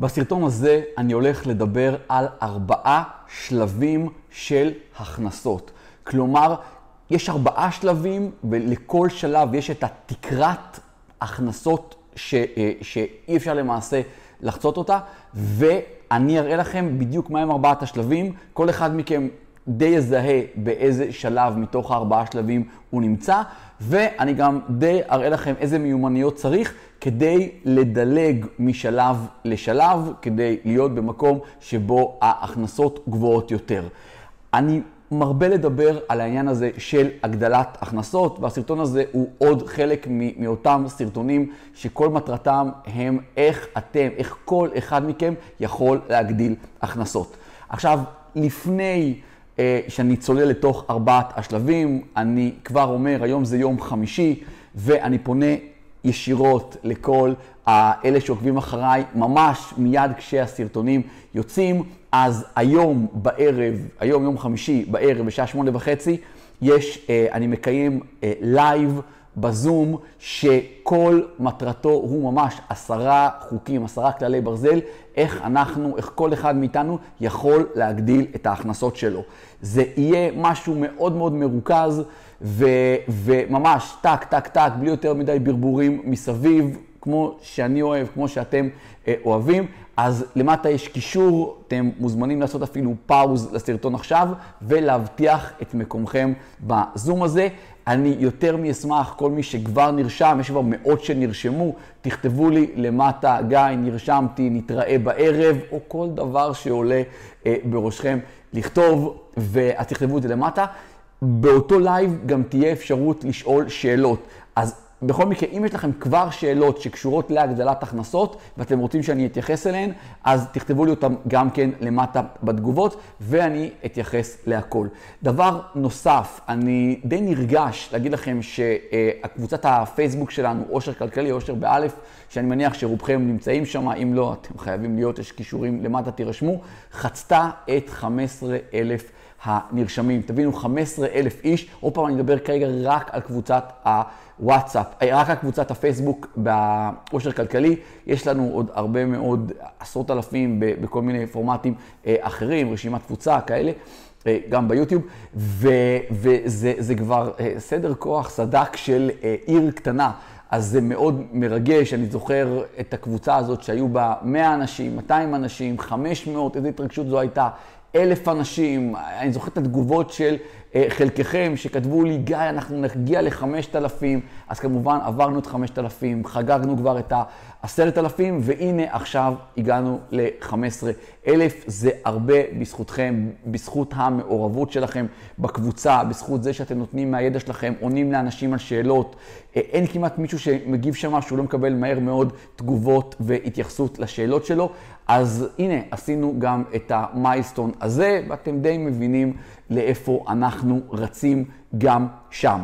בסרטון הזה אני הולך לדבר על ארבעה שלבים של הכנסות. כלומר, יש ארבעה שלבים ולכל שלב יש את התקרת הכנסות ש, אה, שאי אפשר למעשה לחצות אותה, ואני אראה לכם בדיוק מהם ארבעת השלבים. כל אחד מכם די יזהה באיזה שלב מתוך הארבעה שלבים הוא נמצא, ואני גם די אראה לכם איזה מיומנויות צריך כדי לדלג משלב לשלב, כדי להיות במקום שבו ההכנסות גבוהות יותר. אני מרבה לדבר על העניין הזה של הגדלת הכנסות, והסרטון הזה הוא עוד חלק מאותם סרטונים שכל מטרתם הם איך אתם, איך כל אחד מכם יכול להגדיל הכנסות. עכשיו, לפני אה, שאני צולל לתוך ארבעת השלבים, אני כבר אומר, היום זה יום חמישי, ואני פונה ישירות לכל אלה שעוקבים אחריי, ממש מיד כשהסרטונים יוצאים. אז היום בערב, היום יום חמישי בערב בשעה שמונה וחצי, יש, אה, אני מקיים live אה, בזום, שכל מטרתו הוא ממש עשרה חוקים, עשרה כללי ברזל, איך אנחנו, איך כל אחד מאיתנו יכול להגדיל את ההכנסות שלו. זה יהיה משהו מאוד מאוד מרוכז, ו, וממש טק, טק, טק, בלי יותר מדי ברבורים מסביב, כמו שאני אוהב, כמו שאתם אה, אוהבים. אז למטה יש קישור, אתם מוזמנים לעשות אפילו פאוז לסרטון עכשיו ולהבטיח את מקומכם בזום הזה. אני יותר מאשמח, כל מי שכבר נרשם, יש כבר מאות שנרשמו, תכתבו לי למטה, גיא, נרשמתי, נתראה בערב, או כל דבר שעולה אה, בראשכם לכתוב, ואז תכתבו את זה למטה. באותו live גם תהיה אפשרות לשאול שאלות. אז בכל מקרה, אם יש לכם כבר שאלות שקשורות להגדלת הכנסות ואתם רוצים שאני אתייחס אליהן, אז תכתבו לי אותן גם כן למטה בתגובות ואני אתייחס להכל. דבר נוסף, אני די נרגש להגיד לכם שקבוצת הפייסבוק שלנו, אושר כלכלי, אושר באלף, שאני מניח שרובכם נמצאים שם, אם לא, אתם חייבים להיות, יש קישורים למטה, תירשמו, חצתה את 15,000 הנרשמים. תבינו, 15,000 איש, עוד פעם אני מדבר כרגע רק על קבוצת הוואטסאפ, אה, רק על קבוצת הפייסבוק בעושר כלכלי. יש לנו עוד הרבה מאוד, עשרות אלפים בכל מיני פורמטים אה, אחרים, רשימת תפוצה, כאלה. אה, גם ביוטיוב, ו, וזה כבר סדר כוח סדק של עיר קטנה. אז זה מאוד מרגש, אני זוכר את הקבוצה הזאת שהיו בה 100 אנשים, 200 אנשים, 500, איזו התרגשות זו הייתה, אלף אנשים, אני זוכר את התגובות של אה, חלקכם שכתבו לי, גיא, אנחנו נגיע לחמשת אלפים, אז כמובן עברנו את חמשת אלפים, חגגנו כבר את העשרת אלפים, והנה עכשיו הגענו לחמש עשרה אלף. זה הרבה בזכותכם, בזכות המעורבות שלכם בקבוצה, בזכות זה שאתם נותנים מהידע שלכם, עונים לאנשים על שאלות. אה, אין כמעט מישהו שמגיב שם שהוא לא מקבל מהר מאוד תגובות והתייחסות לשאלות שלו. אז הנה, עשינו גם את המיילסטון הזה, ואתם די מבינים לאיפה אנחנו רצים גם שם.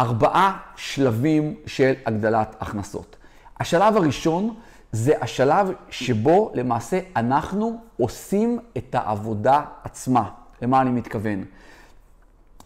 ארבעה שלבים של הגדלת הכנסות. השלב הראשון זה השלב שבו למעשה אנחנו עושים את העבודה עצמה. למה אני מתכוון?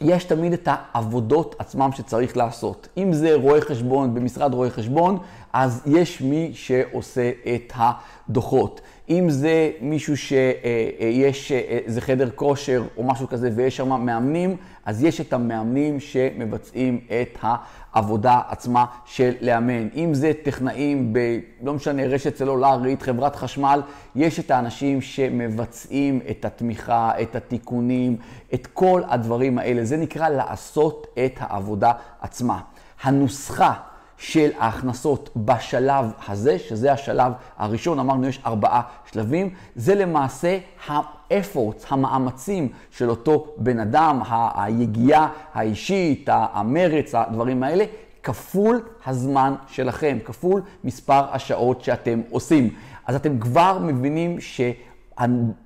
יש תמיד את העבודות עצמם שצריך לעשות. אם זה רואה חשבון במשרד רואה חשבון, אז יש מי שעושה את הדוחות. אם זה מישהו שיש איזה חדר כושר או משהו כזה ויש שם מאמנים, אז יש את המאמנים שמבצעים את העבודה עצמה של לאמן. אם זה טכנאים ב... לא משנה, רשת סלולרית, חברת חשמל, יש את האנשים שמבצעים את התמיכה, את התיקונים, את כל הדברים האלה. זה נקרא לעשות את העבודה עצמה. הנוסחה של ההכנסות בשלב הזה, שזה השלב הראשון, אמרנו יש ארבעה שלבים, זה למעשה ה-efforts, המאמצים של אותו בן אדם, היגיעה האישית, המרץ, הדברים האלה, כפול הזמן שלכם, כפול מספר השעות שאתם עושים. אז אתם כבר מבינים ש...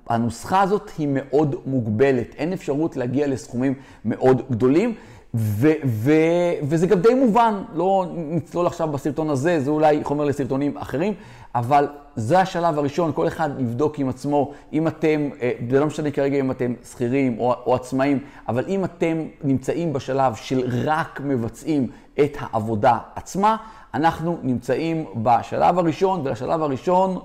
הנוסחה הזאת היא מאוד מוגבלת, אין אפשרות להגיע לסכומים מאוד גדולים. ו- ו- וזה גם די מובן, לא נצלול עכשיו בסרטון הזה, זה אולי חומר לסרטונים אחרים, אבל זה השלב הראשון, כל אחד יבדוק עם עצמו, אם אתם, אה, זה לא משנה כרגע אם אתם שכירים או, או עצמאים, אבל אם אתם נמצאים בשלב של רק מבצעים את העבודה עצמה, אנחנו נמצאים בשלב הראשון, ולשלב הראשון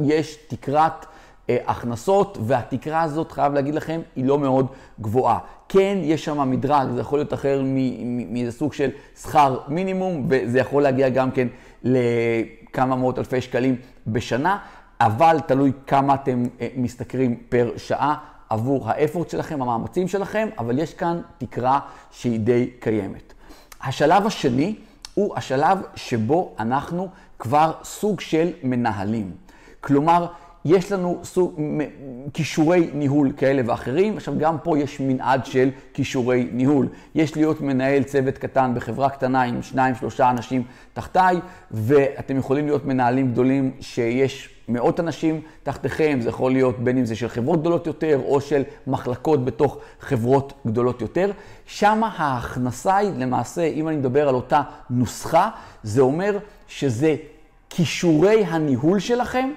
יש תקרת אה, הכנסות, והתקרה הזאת, חייב להגיד לכם, היא לא מאוד גבוהה. כן, יש שם מדרג, זה יכול להיות אחר מאיזה סוג של שכר מינימום, וזה יכול להגיע גם כן לכמה מאות אלפי שקלים בשנה, אבל תלוי כמה אתם אה, משתכרים פר שעה עבור האפורט שלכם, המאמצים שלכם, אבל יש כאן תקרה שהיא די קיימת. השלב השני הוא השלב שבו אנחנו כבר סוג של מנהלים. כלומר, יש לנו סוג, כישורי ניהול כאלה ואחרים. עכשיו, גם פה יש מנעד של כישורי ניהול. יש להיות מנהל צוות קטן בחברה קטנה עם שניים, שלושה אנשים תחתיי, ואתם יכולים להיות מנהלים גדולים שיש מאות אנשים תחתיכם, זה יכול להיות בין אם זה של חברות גדולות יותר, או של מחלקות בתוך חברות גדולות יותר. שם ההכנסה היא, למעשה, אם אני מדבר על אותה נוסחה, זה אומר שזה כישורי הניהול שלכם.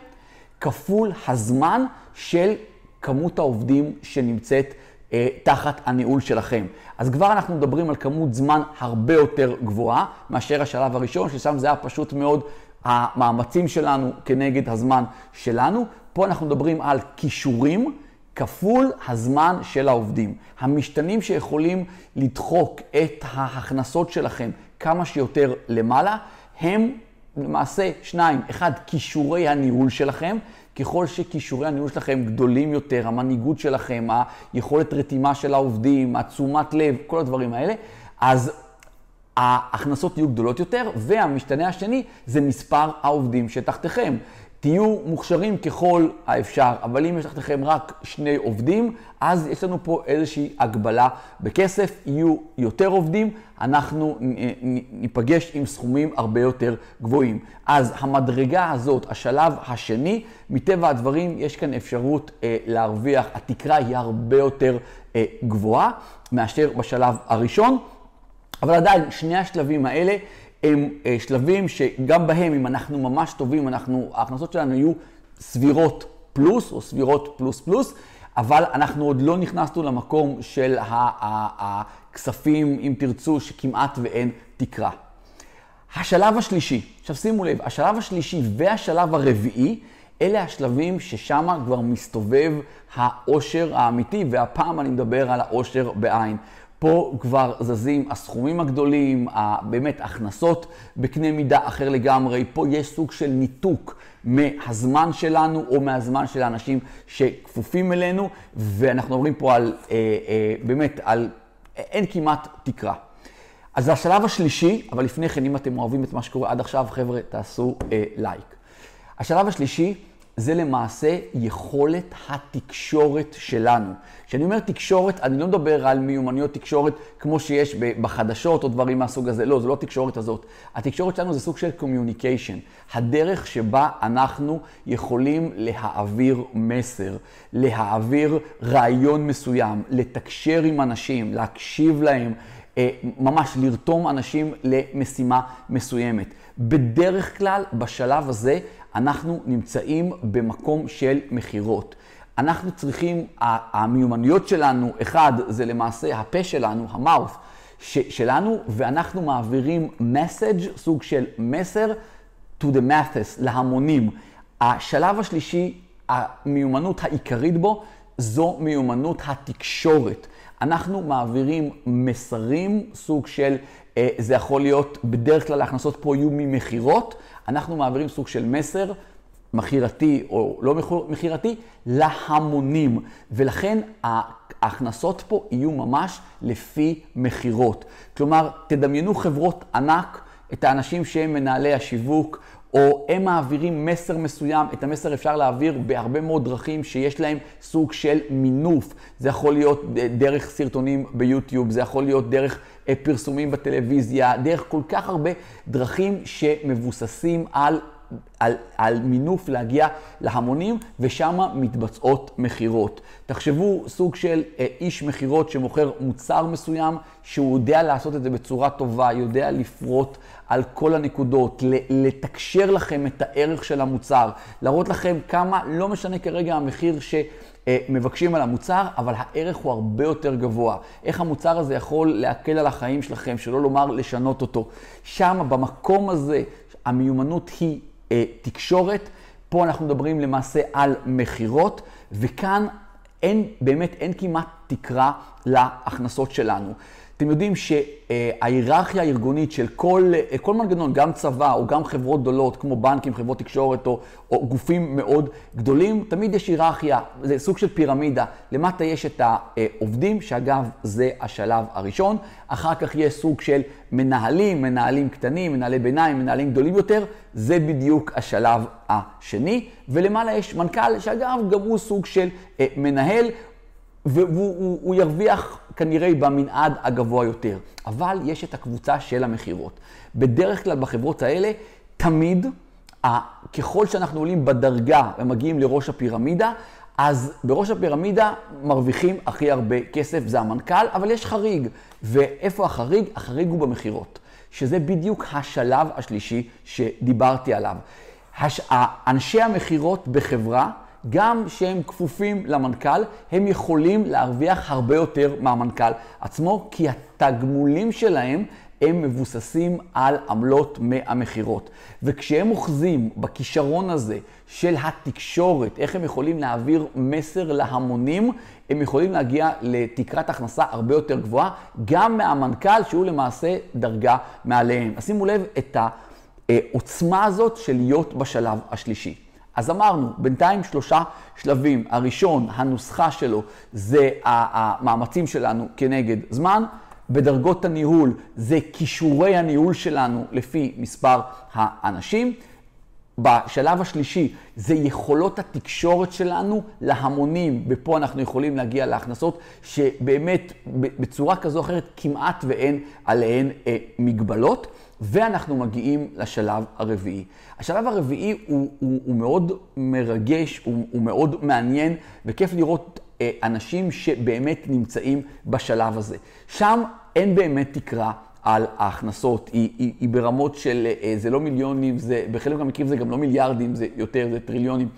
כפול הזמן של כמות העובדים שנמצאת אה, תחת הניהול שלכם. אז כבר אנחנו מדברים על כמות זמן הרבה יותר גבוהה מאשר השלב הראשון, ששם זה היה פשוט מאוד המאמצים שלנו כנגד הזמן שלנו. פה אנחנו מדברים על כישורים כפול הזמן של העובדים. המשתנים שיכולים לדחוק את ההכנסות שלכם כמה שיותר למעלה, הם למעשה שניים, אחד, כישורי הניהול שלכם. ככל שכישורי הניהול שלכם גדולים יותר, המנהיגות שלכם, היכולת רתימה של העובדים, התשומת לב, כל הדברים האלה, אז ההכנסות יהיו גדולות יותר, והמשתנה השני זה מספר העובדים שתחתיכם. תהיו מוכשרים ככל האפשר, אבל אם יש לכם רק שני עובדים, אז יש לנו פה איזושהי הגבלה בכסף, יהיו יותר עובדים, אנחנו ניפגש עם סכומים הרבה יותר גבוהים. אז המדרגה הזאת, השלב השני, מטבע הדברים יש כאן אפשרות אה, להרוויח, התקרה היא הרבה יותר אה, גבוהה מאשר בשלב הראשון, אבל עדיין שני השלבים האלה הם אה, שלבים שגם בהם, אם אנחנו ממש טובים, אנחנו, ההכנסות שלנו יהיו סבירות פלוס או סבירות פלוס פלוס, אבל אנחנו עוד לא נכנסנו למקום של הכספים, אם תרצו, שכמעט ואין תקרה. השלב השלישי, עכשיו שימו לב, השלב השלישי והשלב הרביעי, אלה השלבים ששם כבר מסתובב העושר האמיתי, והפעם אני מדבר על העושר בעין. פה כבר זזים הסכומים הגדולים, באמת הכנסות בקנה מידה אחר לגמרי. פה יש סוג של ניתוק מהזמן שלנו או מהזמן של האנשים שכפופים אלינו, ואנחנו מדברים פה על, אה, אה, באמת, על אין כמעט תקרה. אז זה השלב השלישי, אבל לפני כן, אם אתם אוהבים את מה שקורה עד עכשיו, חבר'ה, תעשו אה, לייק. השלב השלישי זה למעשה יכולת התקשורת שלנו. כשאני אומר תקשורת, אני לא מדבר על מיומנויות תקשורת כמו שיש בחדשות או דברים מהסוג הזה, לא, זו לא התקשורת הזאת. התקשורת שלנו זה סוג של communication. הדרך שבה אנחנו יכולים להעביר מסר, להעביר רעיון מסוים, לתקשר עם אנשים, להקשיב להם. אה, ממש לרתום אנשים למשימה מסוימת. בדרך כלל, בשלב הזה, אנחנו נמצאים במקום של מכירות. אנחנו צריכים, המיומנויות שלנו, אחד, זה למעשה הפה שלנו, המאוף שלנו, ואנחנו מעבירים מסאג', סוג של מסר, to the masses, להמונים. השלב השלישי, המיומנות העיקרית בו, זו מיומנות התקשורת. אנחנו מעבירים מסרים, סוג של, אה, זה יכול להיות, בדרך כלל ההכנסות פה יהיו ממכירות, אנחנו מעבירים סוג של מסר מכירתי או לא מכירתי להמונים, ולכן ההכנסות פה יהיו ממש לפי מכירות. כלומר, תדמיינו חברות ענק, את האנשים שהם מנהלי השיווק, או הם מעבירים מסר מסוים, את המסר אפשר להעביר בהרבה מאוד דרכים שיש להם סוג של מינוף. זה יכול להיות דרך סרטונים ביוטיוב, זה יכול להיות דרך אה, פרסומים בטלוויזיה, דרך כל כך הרבה דרכים שמבוססים על על, על מינוף להגיע להמונים, ושם מתבצעות מכירות. תחשבו סוג של אה, איש מכירות שמוכר מוצר מסוים, שהוא יודע לעשות את זה בצורה טובה, יודע לפרוט על כל הנקודות, לתקשר לכם את הערך של המוצר, להראות לכם כמה, לא משנה כרגע המחיר ש... אה, מבקשים על המוצר, אבל הערך הוא הרבה יותר גבוה. איך המוצר הזה יכול להקל על החיים שלכם, שלא לומר לשנות אותו. שם, במקום הזה, המיומנות היא אה, תקשורת, פה אנחנו מדברים למעשה על מכירות, וכאן אין, באמת אין כמעט תקרה להכנסות שלנו. אתם יודעים שההיררכיה הארגונית של כל, כל מנגנון, גם צבא או גם חברות גדולות, כמו בנקים, חברות תקשורת או, או גופים מאוד גדולים, תמיד יש היררכיה, זה סוג של פירמידה. למטה יש את העובדים, שאגב, זה השלב הראשון. אחר כך יש סוג של מנהלים, מנהלים קטנים, מנהלי ביניים, מנהלים גדולים יותר, זה בדיוק השלב השני. ולמעלה יש מנכ"ל, שאגב, גם הוא סוג של מנהל, והוא ירוויח כנראה במנעד הגבוה יותר. אבל יש את הקבוצה של המכירות. בדרך כלל בחברות האלה, תמיד, ככל שאנחנו עולים בדרגה ומגיעים לראש הפירמידה, אז בראש הפירמידה מרוויחים הכי הרבה כסף, זה המנכ"ל, אבל יש חריג. ואיפה החריג? החריג הוא במכירות, שזה בדיוק השלב השלישי שדיברתי עליו. הש... אנשי המכירות בחברה, גם שהם כפופים למנכ"ל, הם יכולים להרוויח הרבה יותר מהמנכ"ל עצמו, כי התגמולים שלהם הם מבוססים על עמלות מהמכירות. וכשהם אוחזים בכישרון הזה של התקשורת, איך הם יכולים להעביר מסר להמונים, הם יכולים להגיע לתקרת הכנסה הרבה יותר גבוהה, גם מהמנכ"ל שהוא למעשה דרגה מעליהם. אז שימו לב את העוצמה הזאת של להיות בשלב השלישי. אז אמרנו, בינתיים שלושה שלבים. הראשון, הנוסחה שלו, זה המאמצים שלנו כנגד זמן. בדרגות הניהול זה כישורי הניהול שלנו לפי מספר האנשים. בשלב השלישי זה יכולות התקשורת שלנו להמונים, ופה אנחנו יכולים להגיע להכנסות שבאמת בצורה כזו או אחרת כמעט ואין עליהן אה, מגבלות. ואנחנו מגיעים לשלב הרביעי. השלב הרביעי הוא, הוא, הוא מאוד מרגש, הוא, הוא מאוד מעניין, וכיף לראות אה, אנשים שבאמת נמצאים בשלב הזה. שם אין באמת תקרה על ההכנסות, היא, היא, היא ברמות של, אה, זה לא מיליונים, זה, בחלק מהמקרים זה גם לא מיליארדים, זה יותר, זה טריליונים.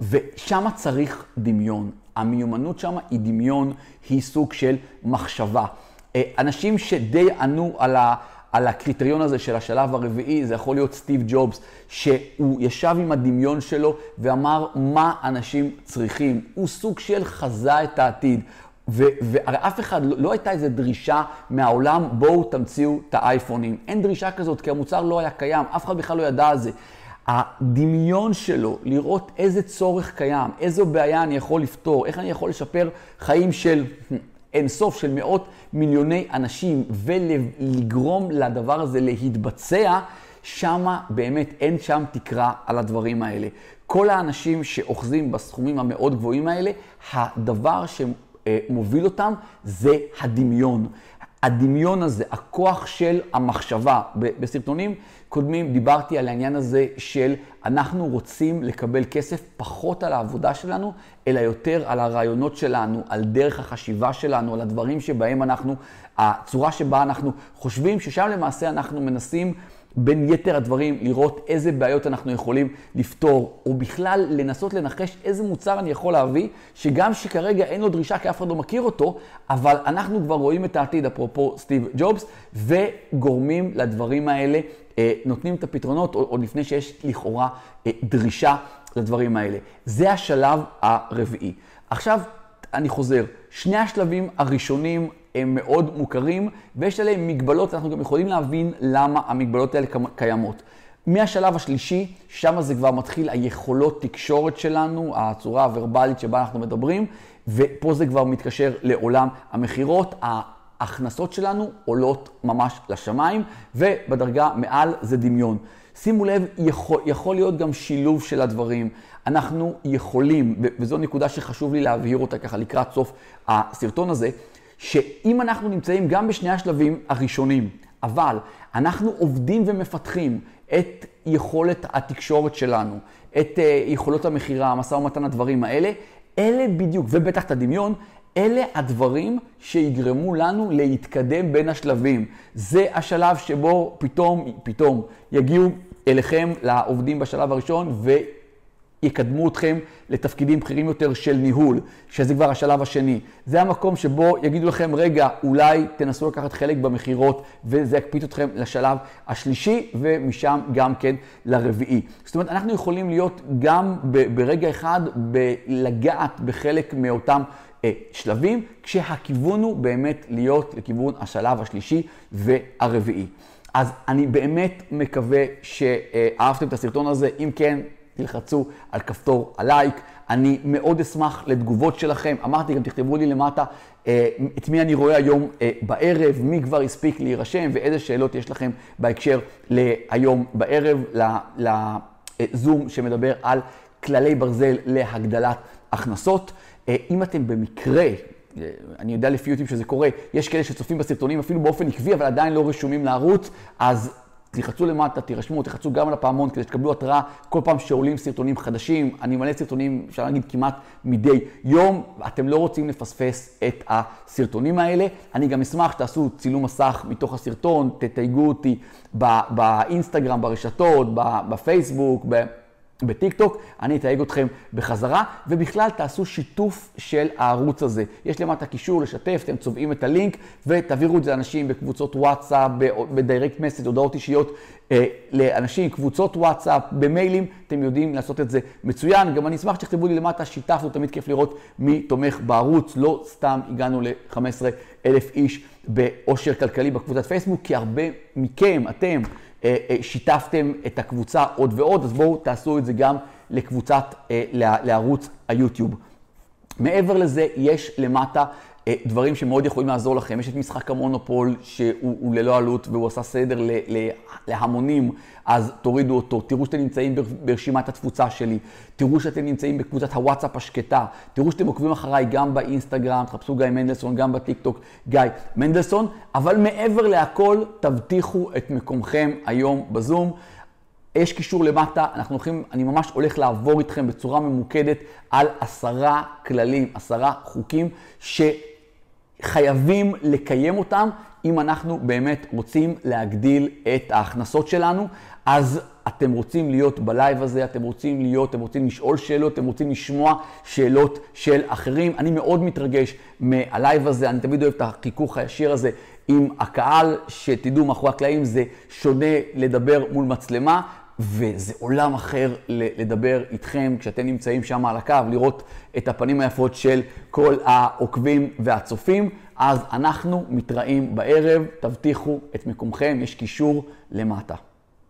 ושם צריך דמיון. המיומנות שם היא דמיון, היא סוג של מחשבה. אה, אנשים שדי ענו על ה... על הקריטריון הזה של השלב הרביעי, זה יכול להיות סטיב ג'ובס, שהוא ישב עם הדמיון שלו ואמר מה אנשים צריכים. הוא סוג של חזה את העתיד. והרי אף אחד, לא, לא הייתה איזו דרישה מהעולם, בואו תמציאו את האייפונים. אין דרישה כזאת, כי המוצר לא היה קיים, אף אחד בכלל לא ידע על זה. הדמיון שלו, לראות איזה צורך קיים, איזו בעיה אני יכול לפתור, איך אני יכול לשפר חיים של אינסוף של מאות מיליוני אנשים ולגרום לדבר הזה להתבצע, שמה באמת אין שם תקרה על הדברים האלה. כל האנשים שאוחזים בסכומים המאוד גבוהים האלה, הדבר שמוביל אותם זה הדמיון. הדמיון הזה, הכוח של המחשבה. בסרטונים קודמים דיברתי על העניין הזה של אנחנו רוצים לקבל כסף פחות על העבודה שלנו, אלא יותר על הרעיונות שלנו, על דרך החשיבה שלנו, על הדברים שבהם אנחנו, הצורה שבה אנחנו חושבים, ששם למעשה אנחנו מנסים בין יתר הדברים לראות איזה בעיות אנחנו יכולים לפתור, או בכלל לנסות לנחש איזה מוצר אני יכול להביא, שגם שכרגע אין לו דרישה כי אף אחד לא מכיר אותו, אבל אנחנו כבר רואים את העתיד, אפרופו סטיב ג'ובס, וגורמים לדברים האלה, אה, נותנים את הפתרונות, עוד לפני שיש לכאורה אה, דרישה לדברים האלה. זה השלב הרביעי. עכשיו, אני חוזר, שני השלבים הראשונים הם מאוד מוכרים, ויש עליהם מגבלות, אנחנו גם יכולים להבין למה המגבלות האלה קיימות. מהשלב השלישי, שם זה כבר מתחיל היכולות תקשורת שלנו, הצורה הוורבלית שבה אנחנו מדברים, ופה זה כבר מתקשר לעולם המכירות. ההכנסות שלנו עולות ממש לשמיים, ובדרגה מעל זה דמיון. שימו לב, יכול, יכול להיות גם שילוב של הדברים. אנחנו יכולים, וזו נקודה שחשוב לי להבהיר אותה ככה לקראת סוף הסרטון הזה, שאם אנחנו נמצאים גם בשני השלבים הראשונים, אבל אנחנו עובדים ומפתחים את יכולת התקשורת שלנו, את אה, יכולות המכירה, המשא ומתן, הדברים האלה, אלה בדיוק, ובטח את הדמיון, אלה הדברים שיגרמו לנו להתקדם בין השלבים. זה השלב שבו פתאום, פתאום יגיעו אליכם, לעובדים בשלב הראשון, יקדמו אתכם לתפקידים בכירים יותר של ניהול, שזה כבר השלב השני. זה המקום שבו יגידו לכם, רגע, אולי תנסו לקחת חלק במכירות, וזה יקפיץ אתכם לשלב השלישי, ומשם גם כן לרביעי. זאת אומרת, אנחנו יכולים להיות גם ברגע אחד, לגעת בחלק מאותם... אה, שלבים, כשהכיוון הוא באמת להיות לכיוון השלב השלישי והרביעי. אז אני באמת מקווה שאהבתם את הסרטון הזה. אם כן, תלחצו על כפתור הלייק. אני מאוד אשמח לתגובות שלכם. אמרתי, גם תכתבו לי למטה אה, את מי אני רואה היום אה, בערב, מי כבר הספיק להירשם ואיזה שאלות יש לכם בהקשר להיום בערב, לזום שמדבר על כללי ברזל להגדלת הכנסות. אה, אם אתם במקרה, אה, אני יודע לפי יוטיוב שזה קורה, יש כאלה שצופים בסרטונים אפילו באופן עקבי, אבל עדיין לא רשומים לערוץ, אז תלחצו למטה, תירשמו, תלחצו גם על הפעמון כדי שתקבלו התראה כל פעם שעולים סרטונים חדשים. אני מלא סרטונים, אפשר להגיד כמעט מדי יום. אתם לא רוצים לפספס את הסרטונים האלה. אני גם אשמח שתעשו צילום מסך מתוך הסרטון, תתייגו אותי באינסטגרם, ברשתות, בפייסבוק, בטיק טוק, אני אתייג אתכם בחזרה, ובכלל תעשו שיתוף של הערוץ הזה. יש למטה קישור לשתף, אתם צובעים את הלינק ותעבירו את זה לאנשים בקבוצות וואטסאפ, בדיירקט מסד, הודעות אישיות אה, לאנשים, קבוצות וואטסאפ, במיילים, אתם יודעים לעשות את זה מצוין. גם אני אשמח שתכתבו לי למטה, שיתפנו, תמיד כיף לראות מי תומך בערוץ, לא סתם הגענו ל-15 אלף איש באושר כלכלי בקבוצת פייסבוק, כי הרבה מכם, אתם, שיתפתם את הקבוצה עוד ועוד, אז בואו תעשו את זה גם לקבוצת, אה, לערוץ היוטיוב. מעבר לזה, יש למטה אה, דברים שמאוד יכולים לעזור לכם. יש את משחק המונופול שהוא ללא עלות והוא עשה סדר ל, ל, להמונים, אז תורידו אותו. תראו שאתם נמצאים ברשימת התפוצה שלי, תראו שאתם נמצאים בקבוצת הוואטסאפ השקטה, תראו שאתם עוקבים אחריי גם באינסטגרם, תחפשו גיא מנדלסון, גם בטיקטוק גיא מנדלסון, אבל מעבר להכל, תבטיחו את מקומכם היום בזום. יש קישור למטה, אנחנו הולכים, אני ממש הולך לעבור איתכם בצורה ממוקדת על עשרה כללים, עשרה חוקים ש... חייבים לקיים אותם אם אנחנו באמת רוצים להגדיל את ההכנסות שלנו. אז אתם רוצים להיות בלייב הזה, אתם רוצים להיות, אתם רוצים לשאול שאלות, אתם רוצים לשמוע שאלות של אחרים. אני מאוד מתרגש מהלייב הזה, אני תמיד אוהב את החיכוך הישיר הזה עם הקהל, שתדעו מאחורי הקלעים זה שונה לדבר מול מצלמה. וזה עולם אחר לדבר איתכם כשאתם נמצאים שם על הקו, לראות את הפנים היפות של כל העוקבים והצופים. אז אנחנו מתראים בערב, תבטיחו את מקומכם, יש קישור למטה.